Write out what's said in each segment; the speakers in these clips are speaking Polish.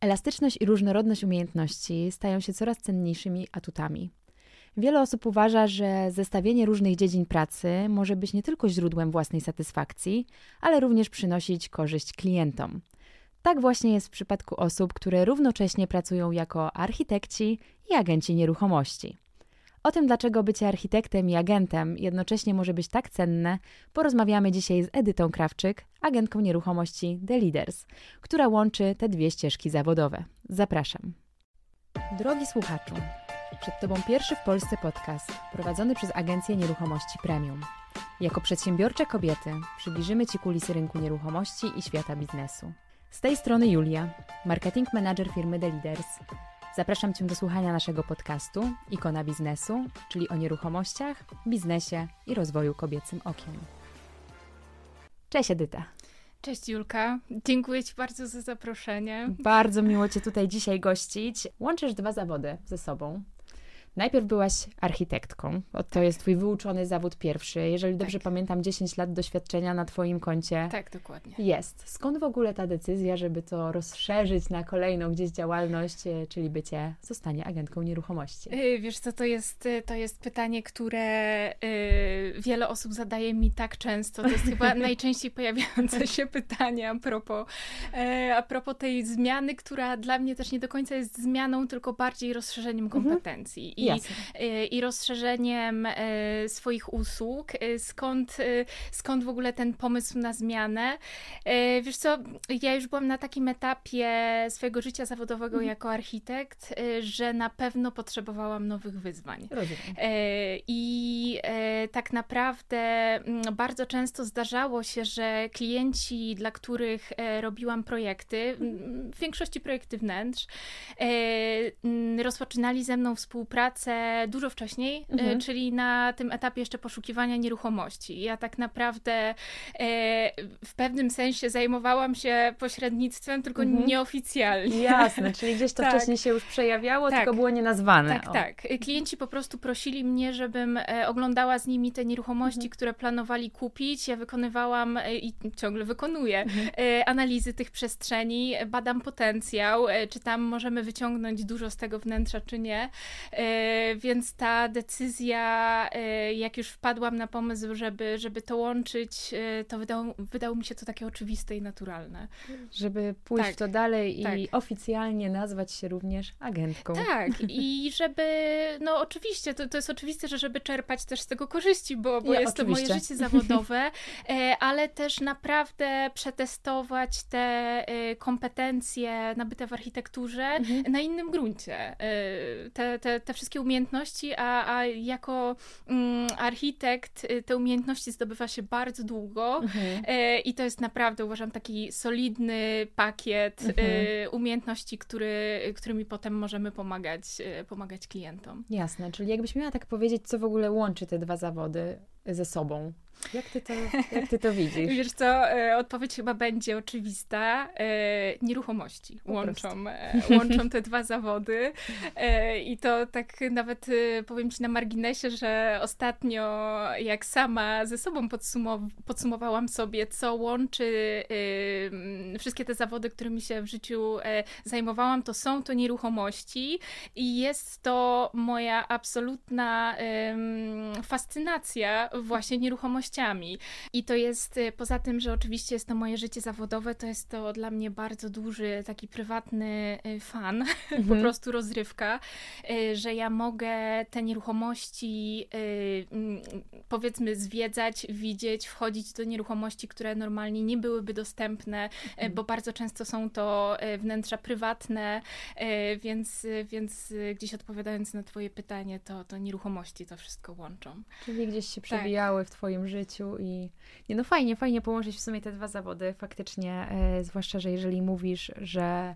Elastyczność i różnorodność umiejętności stają się coraz cenniejszymi atutami. Wiele osób uważa, że zestawienie różnych dziedzin pracy może być nie tylko źródłem własnej satysfakcji, ale również przynosić korzyść klientom. Tak właśnie jest w przypadku osób, które równocześnie pracują jako architekci i agenci nieruchomości. O tym, dlaczego bycie architektem i agentem jednocześnie może być tak cenne, porozmawiamy dzisiaj z Edytą Krawczyk, agentką nieruchomości The Leaders, która łączy te dwie ścieżki zawodowe. Zapraszam. Drogi słuchaczu, przed Tobą pierwszy w Polsce podcast prowadzony przez Agencję Nieruchomości Premium. Jako przedsiębiorcze kobiety przybliżymy Ci kulisy rynku nieruchomości i świata biznesu. Z tej strony Julia, marketing manager firmy The Leaders. Zapraszam Cię do słuchania naszego podcastu Ikona Biznesu, czyli o nieruchomościach, biznesie i rozwoju kobiecym okiem. Cześć Edyta. Cześć Julka, dziękuję Ci bardzo za zaproszenie. Bardzo miło Cię tutaj dzisiaj gościć. Łączysz dwa zawody ze sobą. Najpierw byłaś architektką, to jest twój wyuczony zawód pierwszy. Jeżeli tak. dobrze pamiętam, 10 lat doświadczenia na twoim koncie. Tak, dokładnie. Jest. Skąd w ogóle ta decyzja, żeby to rozszerzyć na kolejną gdzieś działalność, e, czyli bycie, zostanie agentką nieruchomości? E, wiesz co, to jest, e, to jest pytanie, które wiele osób zadaje mi tak często. To jest chyba najczęściej pojawiające się pytanie a propos, a propos tej zmiany, która dla mnie też nie do końca jest zmianą, tylko bardziej rozszerzeniem mhm. kompetencji. I Y, i, rozszerzeniem y, swoich usług. Y, skąd, skąd w ogóle ten pomysł na zmianę? Wiesz co, ja już byłam na takim etapie swojego życia zawodowego mhm. jako architekt, że na pewno potrzebowałam nowych wyzwań. Rozumiem. I tak naprawdę mm, bardzo często zdarzało się, że klienci, dla których robiłam projekty, mhm. w większości projekty wnętrz, rozpoczynali ze mną współpracę pracę dużo wcześniej, e, mhm. czyli na tym etapie jeszcze poszukiwania nieruchomości. Ja tak naprawdę e, w pewnym sensie zajmowałam się pośrednictwem, tylko mhm. nieoficjalnie. Jasne, czyli gdzieś to tak. wcześniej się już przejawiało, tak. tylko było nienazwane. Tak, o. tak. Klienci po prostu prosili mnie, żebym e, oglądała z nimi te nieruchomości, mhm. które planowali kupić. Ja wykonywałam i ciągle wykonuję mhm. analizy tych przestrzeni, badam potencjał, czy tam możemy wyciągnąć dużo z tego wnętrza, czy nie. E, więc ta decyzja, e, jak już wpadłam na pomysł, żeby, żeby to łączyć, e, to wydało, wydało mi się to takie oczywiste i naturalne. Żeby pójść tak, w to dalej tak. i oficjalnie nazwać się również agentką. Tak, i żeby, no oczywiście, to, to jest oczywiste, że żeby czerpać też z tego korzyści, bo, bo ja, jest oczywiście. to moje życie zawodowe, ale też naprawdę przetestować te kompetencje nabyte w architekturze mhm. na innym gruncie. Te, te, te wszystkie umiejętności, a, a jako mm, architekt y, te umiejętności zdobywa się bardzo długo mhm. e, i to jest naprawdę, uważam, taki solidny pakiet mhm. e, umiejętności, który, którymi potem możemy pomagać, e, pomagać klientom. Jasne, czyli jakbyś miała tak powiedzieć, co w ogóle łączy te dwa zawody ze sobą? Jak ty to, jak ty to widzisz? Wiesz co, e, odpowiedź chyba będzie oczywista. E, nieruchomości łączą, e, łączą te dwa zawody i to tak nawet powiem ci na marginesie, że ostatnio jak sama ze sobą podsumow- podsumowałam sobie, co łączy wszystkie te zawody, którymi się w życiu zajmowałam, to są to nieruchomości i jest to moja absolutna fascynacja właśnie nieruchomości i to jest y, poza tym, że oczywiście jest to moje życie zawodowe, to jest to dla mnie bardzo duży, taki prywatny y, fan, mhm. po prostu rozrywka, y, że ja mogę te nieruchomości mm, powiedzmy zwiedzać, widzieć, wchodzić do nieruchomości, które normalnie nie byłyby dostępne, mhm. bo bardzo często są to wnętrza prywatne, więc, więc gdzieś odpowiadając na twoje pytanie, to, to nieruchomości to wszystko łączą. Czyli gdzieś się przewijały tak. w twoim życiu życiu i nie, no fajnie, fajnie połączyć w sumie te dwa zawody, faktycznie, e, zwłaszcza, że jeżeli mówisz, że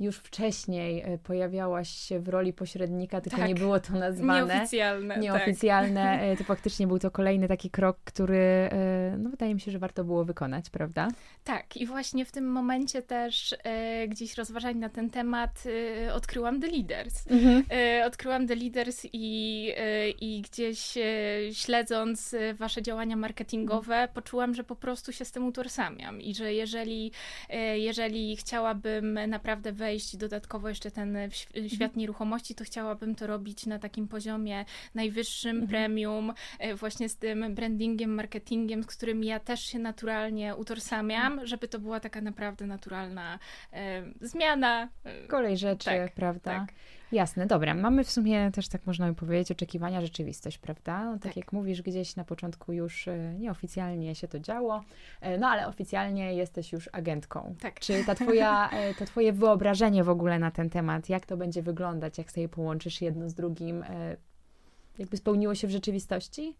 już wcześniej e, pojawiałaś się w roli pośrednika, tylko tak. nie było to nazwane. Nieoficjalne. Nieoficjalne. Tak. To faktycznie był to kolejny taki krok, który e, no, wydaje mi się, że warto było wykonać, prawda? Tak. I właśnie w tym momencie też e, gdzieś rozważań na ten temat e, odkryłam The Leaders. Mhm. E, odkryłam The Leaders i, i gdzieś śledząc wasze działania marketingowe, mhm. poczułam, że po prostu się z tym utożsamiam i że jeżeli, jeżeli chciałabym naprawdę wejść wejść dodatkowo jeszcze ten świat mhm. nieruchomości, to chciałabym to robić na takim poziomie najwyższym, mhm. premium, właśnie z tym brandingiem, marketingiem, z którym ja też się naturalnie utożsamiam, mhm. żeby to była taka naprawdę naturalna e, zmiana. Kolej rzeczy, tak, prawda? Tak. Jasne, dobra. Mamy w sumie też, tak można by powiedzieć, oczekiwania, rzeczywistość, prawda? No, tak, tak, jak mówisz, gdzieś na początku już e, nieoficjalnie się to działo, e, no ale oficjalnie jesteś już agentką. Tak. Czy ta twoja, e, to twoje wyobrażenie w ogóle na ten temat, jak to będzie wyglądać, jak sobie połączysz jedno z drugim, jakby spełniło się w rzeczywistości?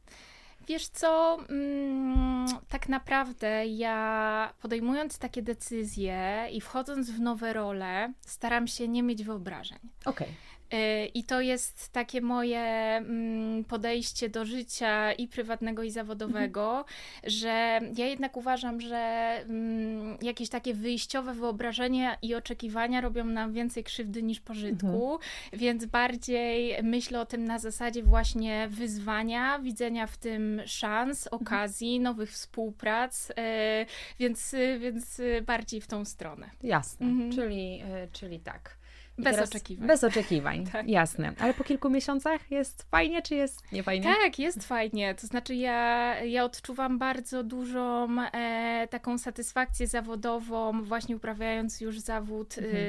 Wiesz co, mm, tak naprawdę ja podejmując takie decyzje i wchodząc w nowe role, staram się nie mieć wyobrażeń. Okej. Okay. Y, I to jest takie moje mm, podejście do życia i prywatnego, i zawodowego, mhm. że ja jednak uważam, że mm, jakieś takie wyjściowe wyobrażenia i oczekiwania robią nam więcej krzywdy niż pożytku, mhm. więc bardziej myślę o tym na zasadzie właśnie wyzwania, widzenia w tym szans, mhm. okazji, nowych współprac, y, więc, więc bardziej w tą stronę. Jasne, mhm. czyli, y, czyli tak bez oczekiwań. Bez oczekiwań, tak. jasne. Ale po kilku miesiącach jest fajnie, czy jest niefajnie? Tak, jest fajnie. To znaczy ja, ja odczuwam bardzo dużą e, taką satysfakcję zawodową, właśnie uprawiając już zawód mhm. e,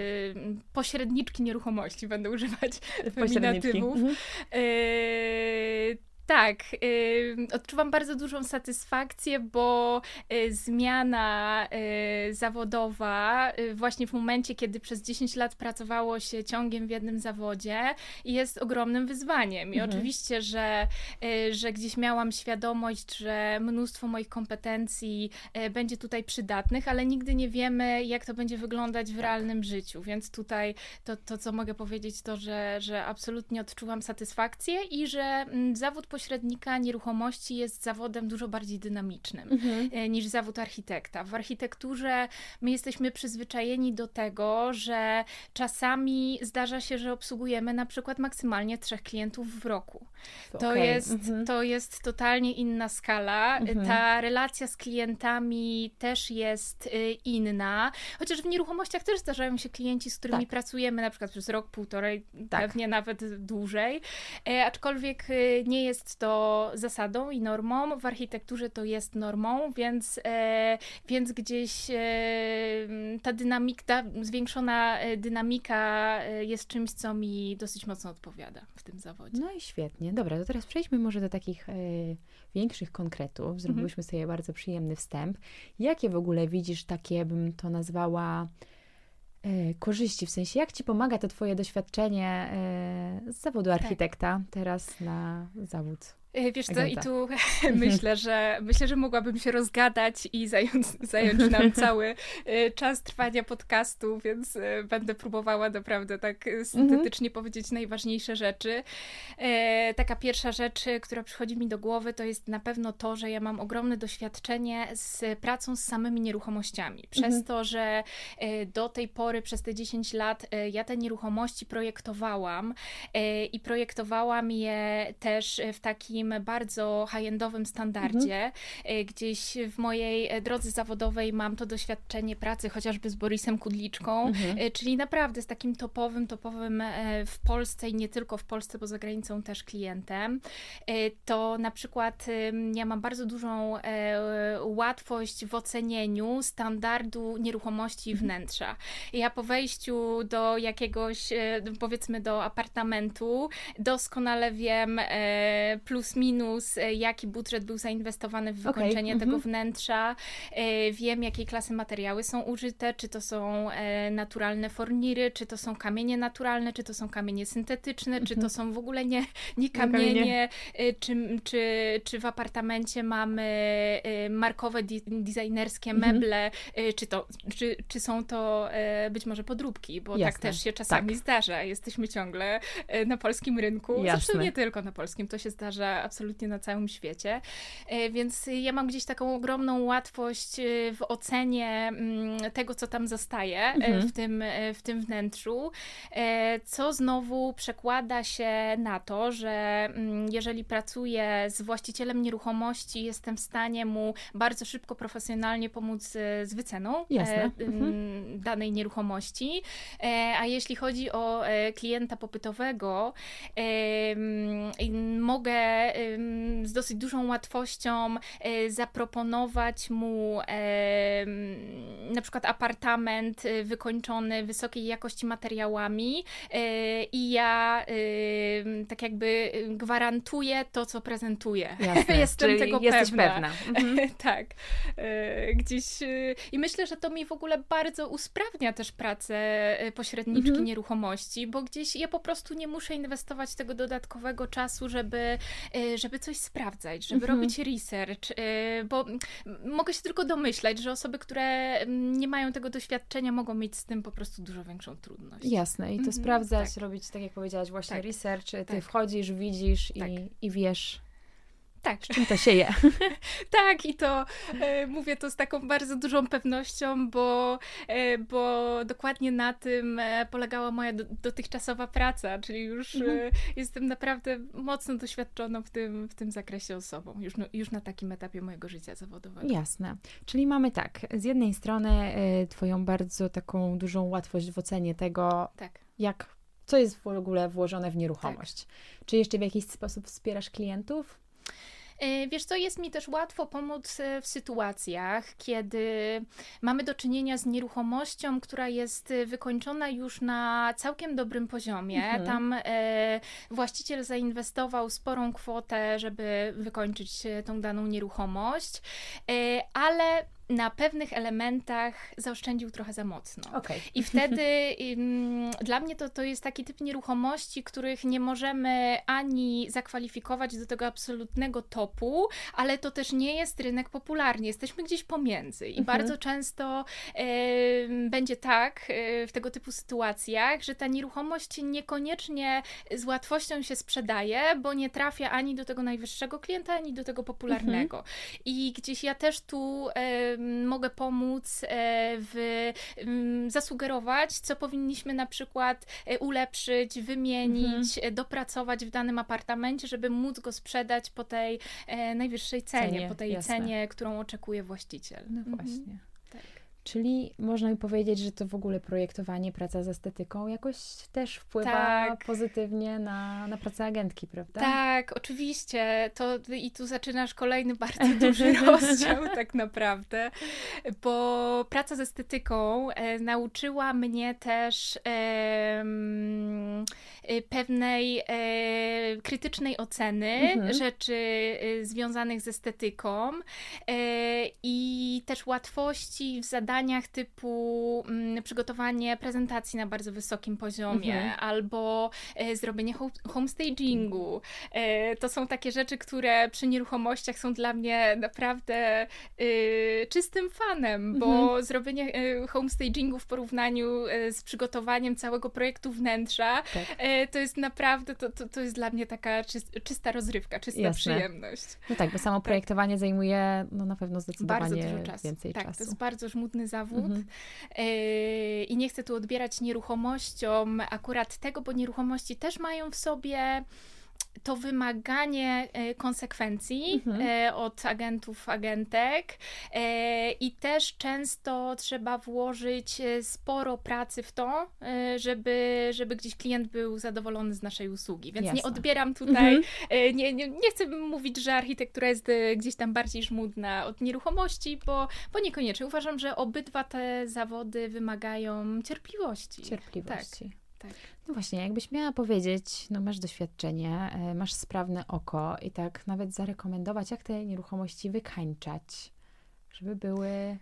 pośredniczki nieruchomości, będę używać feminatywów. Mhm. E, tak, odczuwam bardzo dużą satysfakcję, bo y, zmiana y, zawodowa y, właśnie w momencie, kiedy przez 10 lat pracowało się ciągiem w jednym zawodzie jest ogromnym wyzwaniem. I mhm. oczywiście, że, że gdzieś miałam świadomość, że mnóstwo moich kompetencji będzie tutaj przydatnych, ale nigdy nie wiemy, jak to będzie wyglądać w tak. realnym życiu. Więc tutaj to, to co mogę powiedzieć, to, że, że absolutnie odczuwam satysfakcję i że mm, zawód pośrednika nieruchomości jest zawodem dużo bardziej dynamicznym mhm. E, niż zawód architekta. W architekturze my jesteśmy przyzwyczajeni do tego, że czasami zdarza się, że obsługujemy na przykład maksymalnie trzech klientów w roku. To, okay. jest, mhm. to jest totalnie inna skala. Mhm. Ta relacja z klientami też jest y, inna, chociaż w nieruchomościach też zdarzają się klienci, z którymi tak. pracujemy na przykład przez rok, półtorej, tak. pewnie nawet dłużej, e, aczkolwiek y, nie jest jest to zasadą i normą, w architekturze to jest normą, więc, e, więc gdzieś e, ta dynamika, ta zwiększona e, dynamika jest czymś, co mi dosyć mocno odpowiada w tym zawodzie. No i świetnie. Dobra, to teraz przejdźmy może do takich większych konkretów. Zrobiłyśmy mhm. sobie bardzo przyjemny wstęp. Jakie w ogóle widzisz takie, bym to nazwała korzyści, w sensie jak Ci pomaga to Twoje doświadczenie e, z zawodu tak. architekta teraz na zawód E, wiesz co, i tu myślę, że myślę, że mogłabym się rozgadać i zająć, zająć nam cały e, czas trwania podcastu, więc e, będę próbowała naprawdę tak syntetycznie mm -hmm. powiedzieć najważniejsze rzeczy. Taka pierwsza rzecz, która przychodzi mi do głowy, to jest na pewno to, że ja mam ogromne doświadczenie z pracą z samymi nieruchomościami. Przez mm -hmm. to, że do tej pory, przez te 10 lat, ja te nieruchomości projektowałam i projektowałam je też w takim takim bardzo high-endowym standardzie. Mhm. Gdzieś w mojej e, drodze zawodowej mam to doświadczenie pracy chociażby z Borisem Kudliczką, mhm. E, czyli naprawdę z takim topowym, topowym w Polsce i nie tylko w Polsce, bo za granicą też klientem. To na przykład ja mam bardzo dużą łatwość w ocenieniu standardu nieruchomości mhm. wnętrza. Ja po wejściu do jakiegoś, powiedzmy do apartamentu, doskonale wiem plus minus, e, jaki budżet był zainwestowany w wykończenie okay. tego mm -hmm. wnętrza. E, wiem, jakiej klasy materiały są użyte, czy to są e, naturalne forniry, czy to są kamienie naturalne, czy to są kamienie syntetyczne, mm -hmm. czy to mhm. są w ogóle nie, nie kamienie, kamienie. Czy, czy, czy w apartamencie mamy markowe, designerskie mhm. meble, mm -hmm. czy, to, czy, czy są to być może podróbki, bo tak Jasne. tak też się czasami tak. zdarza. Jesteśmy ciągle na polskim rynku, Jasne. zresztą nie tylko na polskim, to się zdarza absolutnie na całym świecie. Więc ja mam gdzieś taką ogromną łatwość w ocenie mm, tego, co tam zostaje mhm. w, tym, w tym wnętrzu, co znowu przekłada się na to, że mm, jeżeli pracuję z właścicielem nieruchomości, jestem w stanie mu bardzo szybko, profesjonalnie pomóc z wyceną mhm. danej nieruchomości. A jeśli chodzi o klienta popytowego, mogę z dosyć dużą łatwością e, zaproponować mu na przykład apartament e, wykończony wysokiej jakości materiałami e, i ja tak jakby gwarantuję to, co prezentuję. Jasne, Jestem tego jesteś pewna. pewna. Mhm. tak. Gdzieś i myślę, że to mi w ogóle bardzo usprawnia też pracę pośredniczki mhm. nieruchomości, bo gdzieś ja po prostu nie muszę inwestować tego dodatkowego czasu, żeby, żeby coś sprawdzać, żeby mhm. robić research, y, bo mogę się tylko domyślać, że osoby, które nie mają tego doświadczenia, mogą mieć z tym po prostu dużo większą trudność. Jasne, i to mhm, sprawdzać, tak. robić, tak jak powiedziałaś, właśnie tak. research, ty tak. wchodzisz, widzisz tak. i, i wiesz, tak. Z czym to się je? tak, i to e, mówię to z taką bardzo dużą pewnością, bo, e, bo dokładnie na tym e, polegała moja do, dotychczasowa praca, czyli już mhm. E, jestem naprawdę mocno doświadczoną w tym, w tym zakresie osobą, już, no, już na takim etapie mojego życia zawodowego. Jasne. Czyli mamy tak, z jednej strony e, Twoją bardzo taką dużą łatwość w ocenie tego, tak. jak co jest w ogóle włożone w nieruchomość. Tak. Czy jeszcze w jakiś sposób wspierasz klientów? E, wiesz co, jest mi też łatwo pomóc e, w sytuacjach, kiedy mamy do czynienia z nieruchomością, która jest wykończona już na całkiem dobrym poziomie. Mhm. Tam e, właściciel zainwestował sporą kwotę, żeby wykończyć e, tą daną nieruchomość, e, ale na pewnych elementach zaoszczędził trochę za mocno. Okay. I wtedy dla mnie to, to jest taki typ nieruchomości, których nie możemy ani zakwalifikować do tego absolutnego topu, ale to też nie jest rynek popularny. Jesteśmy gdzieś pomiędzy. I mhm. bardzo często e, będzie tak e, w tego typu sytuacjach, że ta nieruchomość niekoniecznie z łatwością się sprzedaje, bo nie trafia ani do tego najwyższego klienta, ani do tego popularnego. Mhm. I gdzieś ja też tu e, mogę pomóc e, w zasugerować, co powinniśmy na przykład e, ulepszyć, wymienić, mhm. dopracować w danym apartamencie, żeby móc go sprzedać po tej e, najwyższej cenie, cenie po tej jasne. cenie, którą oczekuje właściciel. No mhm. Czyli można mi powiedzieć, że to w ogóle projektowanie, praca z estetyką jakoś też wpływa tak. pozytywnie na, na pracę agentki, prawda? Tak, oczywiście. To, I tu zaczynasz kolejny bardzo duży rozdział tak naprawdę, bo praca z estetyką e, nauczyła mnie też e, pewnej e, krytycznej oceny mhm. rzeczy e, związanych z estetyką i też łatwości w zadaniach typu mm, przygotowanie prezentacji na bardzo wysokim poziomie mhm. albo zrobienie homestagingu. To są takie rzeczy, które przy nieruchomościach są dla mnie naprawdę czystym fanem, bo mhm. zrobienie homestagingu w porównaniu z przygotowaniem całego projektu wnętrza tak. To jest naprawdę, to, to, to jest dla mnie taka czysta rozrywka, czysta Jasne. przyjemność. No tak, bo samo tak. projektowanie zajmuje no, na pewno zdecydowanie bardzo dużo czasu. więcej tak, czasu. to jest bardzo żmudny zawód mhm. E, i nie chcę tu odbierać nieruchomościom akurat tego, bo nieruchomości też mają w sobie to wymaganie e, konsekwencji mhm. E, od agentów, agentek e, i też często trzeba włożyć sporo pracy w to, żeby, żeby gdzieś klient był zadowolony z naszej usługi. Więc Jasne. nie odbieram tutaj, mhm. nie, nie, nie chcę mówić, że architektura jest gdzieś tam bardziej żmudna od nieruchomości, bo, bo niekoniecznie. Uważam, że obydwa te zawody wymagają cierpliwości. Cierpliwości. Tak. Tak. No właśnie, jakbyś miała powiedzieć, no masz doświadczenie, e, masz sprawne oko i tak nawet zarekomendować, jak te nieruchomości wykańczać, żeby były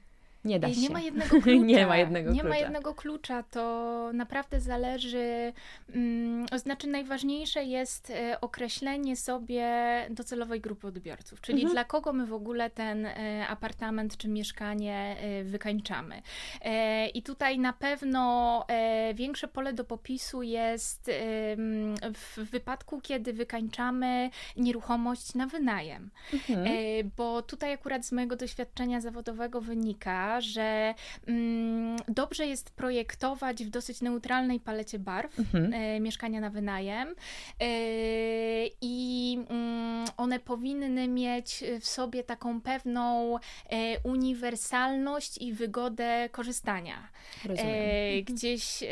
Nie da się. Nie ma jednego klucza. nie ma jednego nie klucza. ma jednego klucza. To naprawdę zależy. Mm, znaczy, najważniejsze jest e, określenie sobie docelowej grupy odbiorców, czyli mhm. dla kogo my w ogóle ten e, apartament czy mieszkanie e, wykańczamy. I tutaj na pewno większe pole do popisu jest w wypadku, kiedy wykańczamy nieruchomość na wynajem. Mhm. Bo tutaj akurat z mojego doświadczenia zawodowego wynika, że mm, dobrze jest projektować w dosyć neutralnej palecie barw mhm. e, mieszkania na wynajem e, i mm, one powinny mieć w sobie taką pewną e, uniwersalność i wygodę korzystania. Rozumiem. Mhm. Gdzieś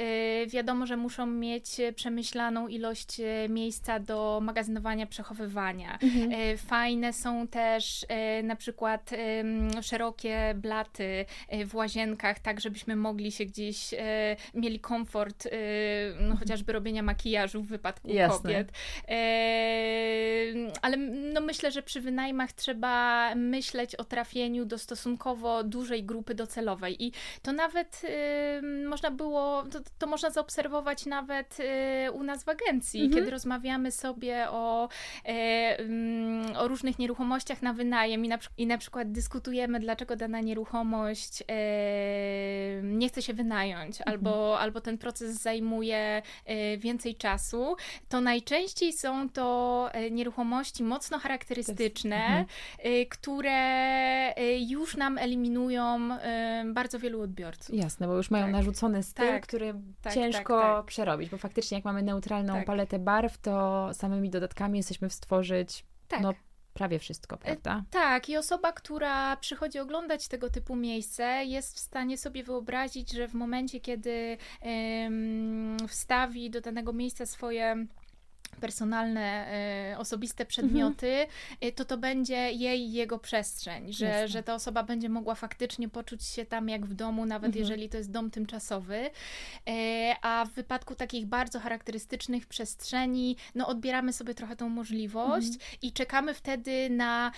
wiadomo, że muszą mieć przemyślaną ilość miejsca do magazynowania, przechowywania. Mhm. Fajne są też na przykład szerokie blaty w łazienkach, tak żebyśmy mogli się gdzieś, e, mieli komfort e, no, mhm. chociażby robienia makijażu w wypadku Jasne. kobiet. Ale no, myślę, że przy wynajmach trzeba myśleć o trafieniu do stosunkowo dużej grupy docelowej i to nawet można było, to, to, można zaobserwować nawet u nas w agencji, mhm. kiedy rozmawiamy sobie o, o różnych nieruchomościach na wynajem i na, i na przykład dyskutujemy, dlaczego dana nieruchomość nie chce się wynająć, mhm. albo, albo ten proces zajmuje e, więcej czasu, to najczęściej są to e, nieruchomości mocno charakterystyczne, mhm. E, które już nam eliminują bardzo wielu odbiorców. Jasne, bo już mają tak. narzucony styl, tak. który tak, ciężko tak, tak. przerobić, bo faktycznie jak mamy neutralną tak. paletę barw, to samymi dodatkami jesteśmy w stworzyć no, prawie wszystko, prawda? Tak, i osoba, która przychodzi oglądać tego typu miejsce, jest w stanie sobie wyobrazić, że w momencie, kiedy wstawi do danego miejsca swoje personalne, y, osobiste przedmioty, mhm. to to będzie jej, jego przestrzeń, że, że ta osoba będzie mogła faktycznie poczuć się tam jak w domu, nawet mhm. jeżeli to jest dom tymczasowy. Y, a w wypadku takich bardzo charakterystycznych przestrzeni, no odbieramy sobie trochę tą możliwość mhm. i czekamy wtedy na,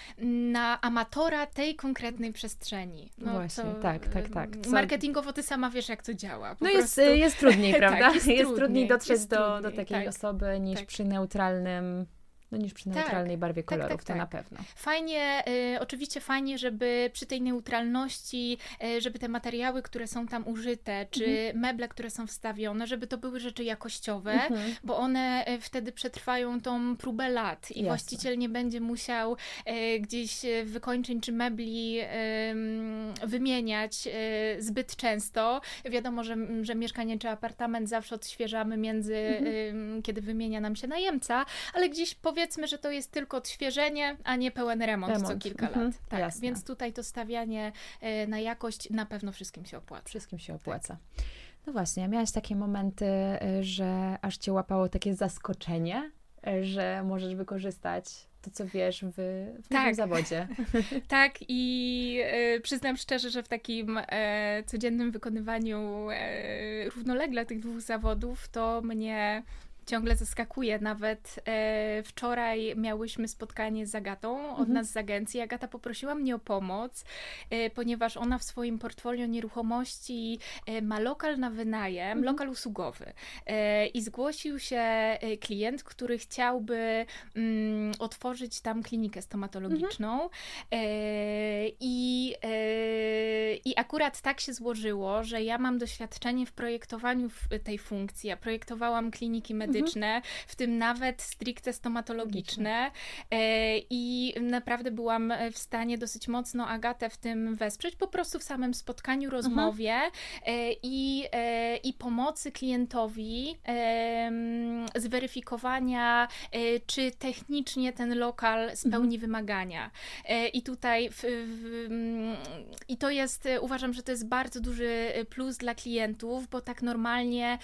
na amatora tej konkretnej przestrzeni. No, Właśnie, to, tak, tak, tak. Co... Marketingowo ty sama wiesz, jak to działa. No prostu... jest, jest trudniej, tak, prawda? tak, jest, jest, trudniej dotrzeć jest do, trudniej, do takiej tak, osoby niż tak. przy neutralnym no niż przy tak, neutralnej tak, barwie kolorów, tak, tak, to na pewno. Fajnie, y, oczywiście fajnie, żeby przy tej neutralności, y, żeby te materiały, które są tam użyte, czy mhm. meble, które są wstawione, żeby to były rzeczy jakościowe, mhm. bo one y, wtedy przetrwają tą próbę lat i Jasne. właściciel nie będzie musiał y, gdzieś wykończeń czy mebli wymieniać y, zbyt często. Wiadomo, że, że mieszkanie czy apartament zawsze odświeżamy między, mhm. kiedy wymienia nam się najemca, ale gdzieś powie powiedzmy, że to jest tylko odświeżenie, a nie pełen remont, remont. co kilka mhm. lat. Tak, Jasne. więc tutaj to stawianie e, na jakość na pewno wszystkim się opłaca. Wszystkim się opłaca. Tak. No właśnie, miałaś takie momenty, e, że aż cię łapało takie zaskoczenie, e, że możesz wykorzystać to, co wiesz w, w tak. zawodzie. tak, i e, przyznam szczerze, że w takim codziennym wykonywaniu e, równolegle tych dwóch zawodów, to mnie ciągle zaskakuje. Nawet e, wczoraj miałyśmy spotkanie z Agatą od mhm. nas z agencji. Agata poprosiła mnie o pomoc, e, ponieważ ona w swoim portfolio nieruchomości e, ma lokal na wynajem, mhm. lokal usługowy. E, I zgłosił się e, klient, który chciałby mm, otworzyć tam klinikę stomatologiczną. Mhm. E, I, I akurat tak się złożyło, że ja mam doświadczenie w projektowaniu tej funkcji. Ja projektowałam kliniki medyczne medyczne, w tym nawet stricte stomatologiczne. E, I naprawdę byłam w stanie dosyć mocno Agatę w tym wesprzeć, po prostu w samym spotkaniu, rozmowie e, i, e, i pomocy klientowi zweryfikowania, czy technicznie ten lokal spełni mhm. wymagania. I tutaj w, w, i to jest, uważam, że to jest bardzo duży plus dla klientów, bo tak normalnie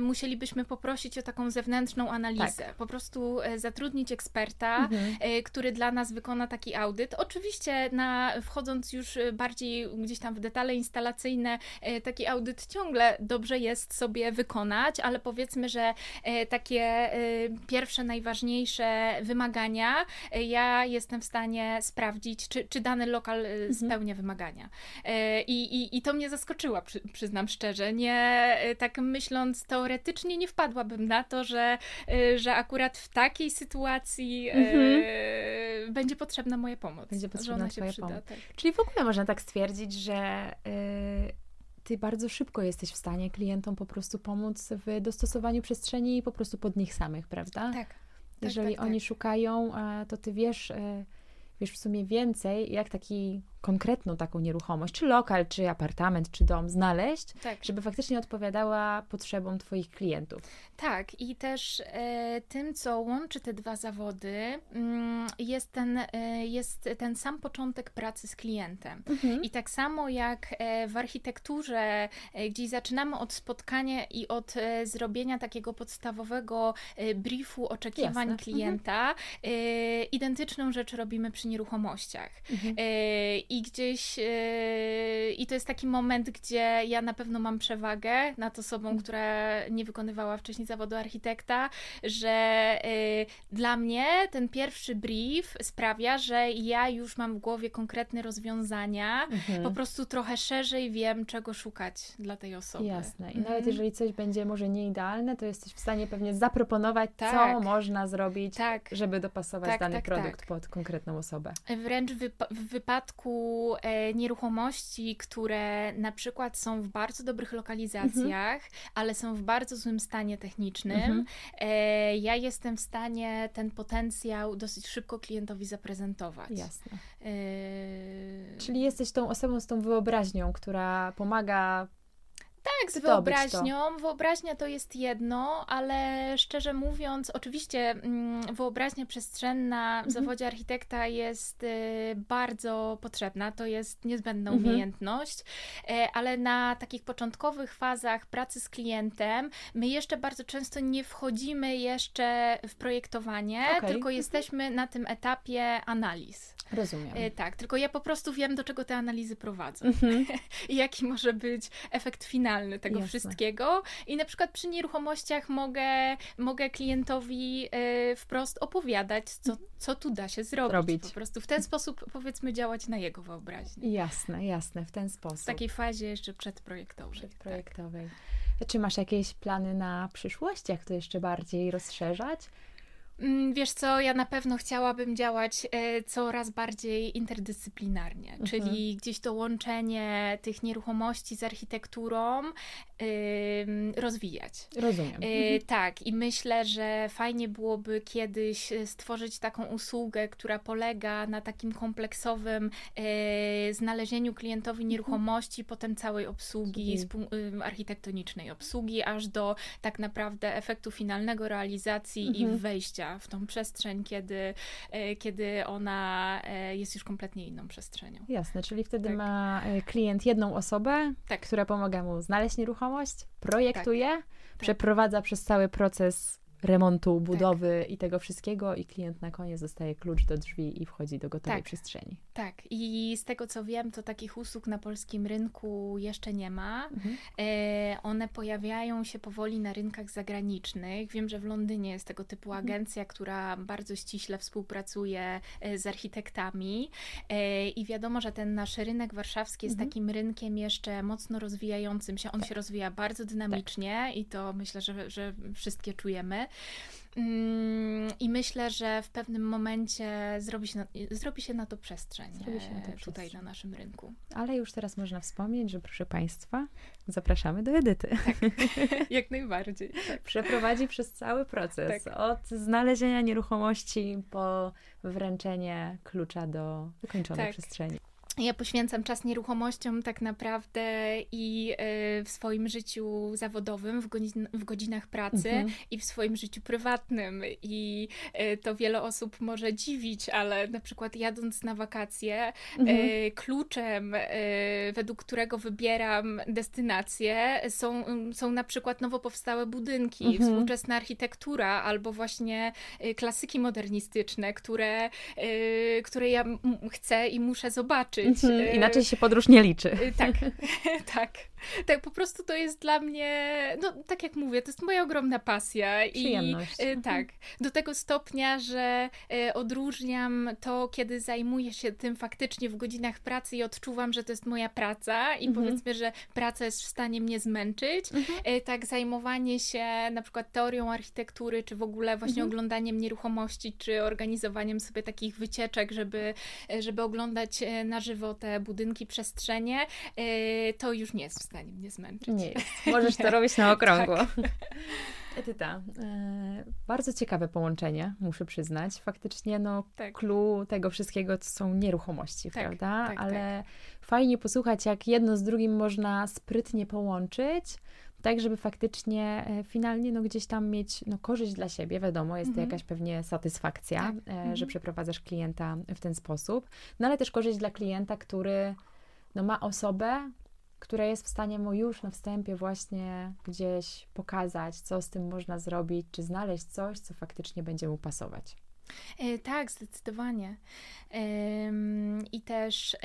musielibyśmy poprosić o taką zewnętrzną analizę. Tak. Po prostu zatrudnić eksperta, mhm. który dla nas wykona taki audyt. Oczywiście na, wchodząc już bardziej gdzieś tam w detale instalacyjne, taki audyt ciągle dobrze jest sobie wykonać, ale powiedzmy, że takie pierwsze, najważniejsze wymagania ja jestem w stanie sprawdzić, czy, czy dany lokal mhm. spełnia wymagania. I, i, I to mnie zaskoczyło, przy, przyznam szczerze. Nie, e, tak myśląc teoretycznie, nie wpadłabym na to, że, e, że akurat w takiej sytuacji e, mhm. e, będzie potrzebna moja pomoc. Będzie potrzebna się przyda, pomoc. Tak. Czyli w ogóle można tak stwierdzić, że ty bardzo szybko jesteś w stanie klientom po prostu pomóc w dostosowaniu przestrzeni i po prostu pod nich samych, prawda? Tak. Jeżeli tak, tak, oni tak. szukają, to ty wiesz, wiesz w sumie więcej, jak taki konkretną taką nieruchomość, czy lokal, czy apartament, czy dom znaleźć, tak. żeby faktycznie odpowiadała potrzebom Twoich klientów. Tak, i też e, tym, co łączy te dwa zawody, mm, jest, ten, e, jest ten sam początek pracy z klientem. Mhm. I tak samo jak e, w architekturze, gdzie zaczynamy od spotkania i od zrobienia takiego podstawowego briefu oczekiwań Jasne. Mhm. klienta, mhm. identyczną rzecz robimy przy nieruchomościach. Mhm i gdzieś yy, i to jest taki moment, gdzie ja na pewno mam przewagę nad osobą, mm. która nie wykonywała wcześniej zawodu architekta, że yy, dla mnie ten pierwszy brief sprawia, że ja już mam w głowie konkretne rozwiązania, mhm. po prostu trochę szerzej wiem, czego szukać dla tej osoby. Jasne. I mhm. nawet jeżeli coś będzie może nie idealne, to jesteś w stanie pewnie zaproponować, tak. co można zrobić, tak. żeby dopasować tak, dany tak, produkt tak. pod konkretną osobę. Wręcz w wypadku e, nieruchomości, które na przykład są w bardzo dobrych lokalizacjach, mhm. ale są w bardzo złym stanie technicznym, mhm. e, ja jestem w stanie ten potencjał dosyć szybko klientowi zaprezentować. Jasne. E... Czyli jesteś tą osobą z tą wyobraźnią, która pomaga tak, z wyobraźnią. Wyobraźnia to jest jedno, ale szczerze mówiąc, oczywiście mm, wyobraźnia przestrzenna w mhm. zawodzie architekta jest y, bardzo potrzebna, to jest niezbędna mhm. umiejętność, e, ale na takich początkowych fazach pracy z klientem my jeszcze bardzo często nie wchodzimy jeszcze w projektowanie, okay. tylko mhm. jesteśmy na tym etapie analiz. Rozumiem. E, tak, tylko ja po prostu wiem, do czego te analizy prowadzą i jaki może być efekt finalny tego Jasne. wszystkiego. I na przykład przy nieruchomościach mogę, mogę klientowi y, wprost opowiadać, co, co tu da się zrobić. Robić. Po prostu w ten sposób, powiedzmy, działać na jego wyobraźni. Jasne, jasne, w ten sposób. W takiej fazie jeszcze przedprojektowej. Przedprojektowej. Tak. Czy masz jakieś plany na przyszłość, jak to jeszcze bardziej rozszerzać? Mm, wiesz co, ja na pewno chciałabym działać e, coraz bardziej interdyscyplinarnie, mhm. czyli gdzieś to łączenie tych nieruchomości z architekturą rozwijać. Rozumiem. E, mhm. Tak, i myślę, że fajnie byłoby kiedyś e, stworzyć taką usługę, która polega na takim kompleksowym znalezieniu klientowi mhm. nieruchomości, potem całej obsługi, architektonicznej obsługi, aż do tak naprawdę efektu finalnego realizacji i wejścia w tą przestrzeń, kiedy, e, kiedy ona e, jest już kompletnie inną przestrzenią. Jasne, czyli wtedy tak. ma e, klient jedną osobę, tak. która pomaga mu znaleźć nieruchomość, projektuje, tak. przeprowadza przez cały proces remontu, tak. budowy tak. i tego wszystkiego i klient na koniec dostaje klucz do drzwi i wchodzi do gotowej tak. przestrzeni. Tak, i z tego co wiem, to takich usług na polskim rynku jeszcze nie ma. Mhm. E, one pojawiają się powoli na rynkach zagranicznych. Wiem, że w Londynie jest tego typu mhm. agencja, która bardzo ściśle współpracuje e, z architektami e, i wiadomo, że ten nasz rynek warszawski jest mhm. takim rynkiem jeszcze mocno rozwijającym się. On tak. się rozwija bardzo dynamicznie tak. i to myślę, że, że wszystkie czujemy. Mm, I myślę, że w pewnym momencie zrobi się na, zrobi się na to przestrzeń zrobi się na to tutaj przestrzeń. na naszym rynku. Ale już teraz można wspomnieć, że proszę Państwa, zapraszamy do Edyty. Tak, jak najbardziej. Tak. Przeprowadzi przez cały proces, tak. od znalezienia nieruchomości po wręczenie klucza do wykończonej tak. przestrzeni. Ja poświęcam czas nieruchomościom tak naprawdę i e, w swoim życiu zawodowym, w, godzin w godzinach pracy mhm. i w swoim życiu prywatnym. I e, to wiele osób może dziwić, ale na przykład jadąc na wakacje, mhm. E, kluczem, według którego wybieram destynację, są, są na przykład nowo powstałe budynki, mhm. współczesna architektura albo właśnie klasyki modernistyczne, które, które ja chcę i muszę zobaczyć liczyć. Mhm, inaczej się podróż nie liczy. Y, tak, tak. Tak, po prostu to jest dla mnie, no tak jak mówię, to jest moja ogromna pasja. Przyjemność. I mhm. tak, do tego stopnia, że y, odróżniam to, kiedy zajmuję się tym faktycznie w godzinach pracy i odczuwam, że to jest moja praca i mhm. powiedzmy, że praca jest w stanie mnie zmęczyć. Mhm. Y, tak, zajmowanie się na przykład teorią architektury, czy w ogóle właśnie mhm. oglądaniem nieruchomości, czy organizowaniem sobie takich wycieczek, żeby, żeby oglądać na żywo te budynki, przestrzenie, to już nie jest w stanie mnie zmęczyć. Nie jest. Możesz to robić na okrągło. Tak. Edyta, e, bardzo ciekawe połączenie, muszę przyznać. Faktycznie, no, tak. clue tego wszystkiego to są nieruchomości, tak, prawda? Tak, Ale tak. fajnie posłuchać, jak jedno z drugim można sprytnie połączyć, tak żeby faktycznie e, finalnie no, gdzieś tam mieć no, korzyść dla siebie. Wiadomo, jest mhm. to jakaś pewnie satysfakcja, tak. e, mhm. że przeprowadzasz klienta w ten sposób, no ale też korzyść dla klienta, który no, ma osobę, która jest w stanie mu już na wstępie właśnie gdzieś pokazać, co z tym można zrobić, czy znaleźć coś, co faktycznie będzie mu pasować. E, tak, zdecydowanie. I też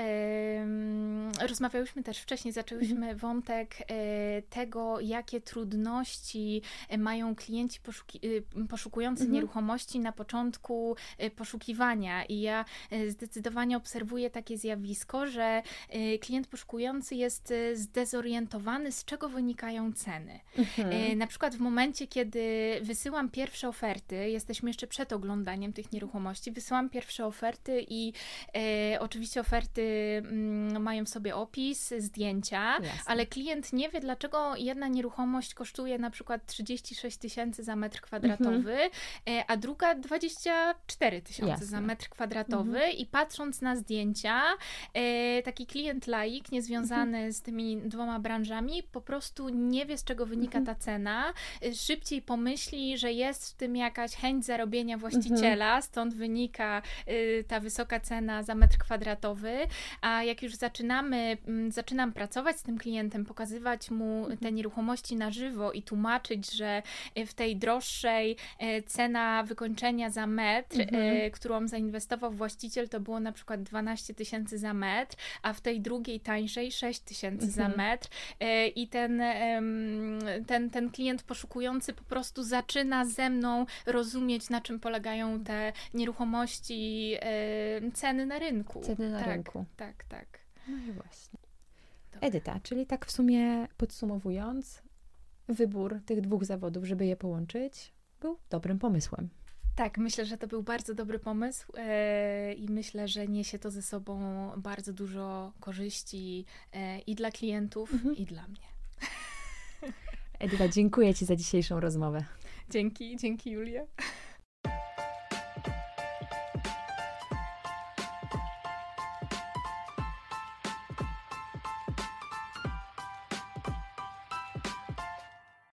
rozmawiałyśmy też wcześniej, zaczęłyśmy mhm. wątek e, tego, jakie trudności e, mają klienci poszuki, poszukujący mhm. nieruchomości na początku poszukiwania. I ja zdecydowanie obserwuję takie zjawisko, że klient poszukujący jest zdezorientowany, z czego wynikają ceny. Mhm. Na przykład w momencie, kiedy wysyłam pierwsze oferty, jesteśmy jeszcze przed oglądaniem tych nieruchomości, wysyłam pierwsze oferty i e, oczywiście oferty mm, mają w sobie opis, zdjęcia, Jasne. ale klient nie wie, dlaczego jedna nieruchomość kosztuje na przykład 36 tysięcy za metr kwadratowy, mhm. e, a druga 24 tysiące za metr kwadratowy mhm. i patrząc na zdjęcia, e, taki klient laik, niezwiązany mhm. z tymi dwoma branżami, po prostu nie wie, z czego wynika mhm. ta cena, e, szybciej pomyśli, że jest w tym jakaś chęć zarobienia właściciela, stąd wynika y, ta wysoka cena za metr kwadratowy, a jak już zaczynamy, mm, zaczynam pracować z tym klientem, pokazywać mu mhm. te nieruchomości na żywo i tłumaczyć, że y, w tej droższej y, cena wykończenia za metr, mhm. którą zainwestował właściciel, to było na przykład 12 tysięcy za metr, a w tej drugiej tańszej 6 tysięcy mhm. za metr i ten, ten, ten klient poszukujący po prostu zaczyna ze mną rozumieć, na czym polegają te nieruchomości, ceny na rynku. Ceny na tak, rynku. Tak, tak. No i właśnie. Dobra. Edyta, czyli tak w sumie podsumowując, wybór tych dwóch zawodów, żeby je połączyć, był dobrym pomysłem. Tak, myślę, że to był bardzo dobry pomysł e, i myślę, że niesie to ze sobą bardzo dużo korzyści e, i dla klientów, mhm. i dla mnie. Edyta, dziękuję Ci za dzisiejszą rozmowę. Dzięki, dzięki Julia.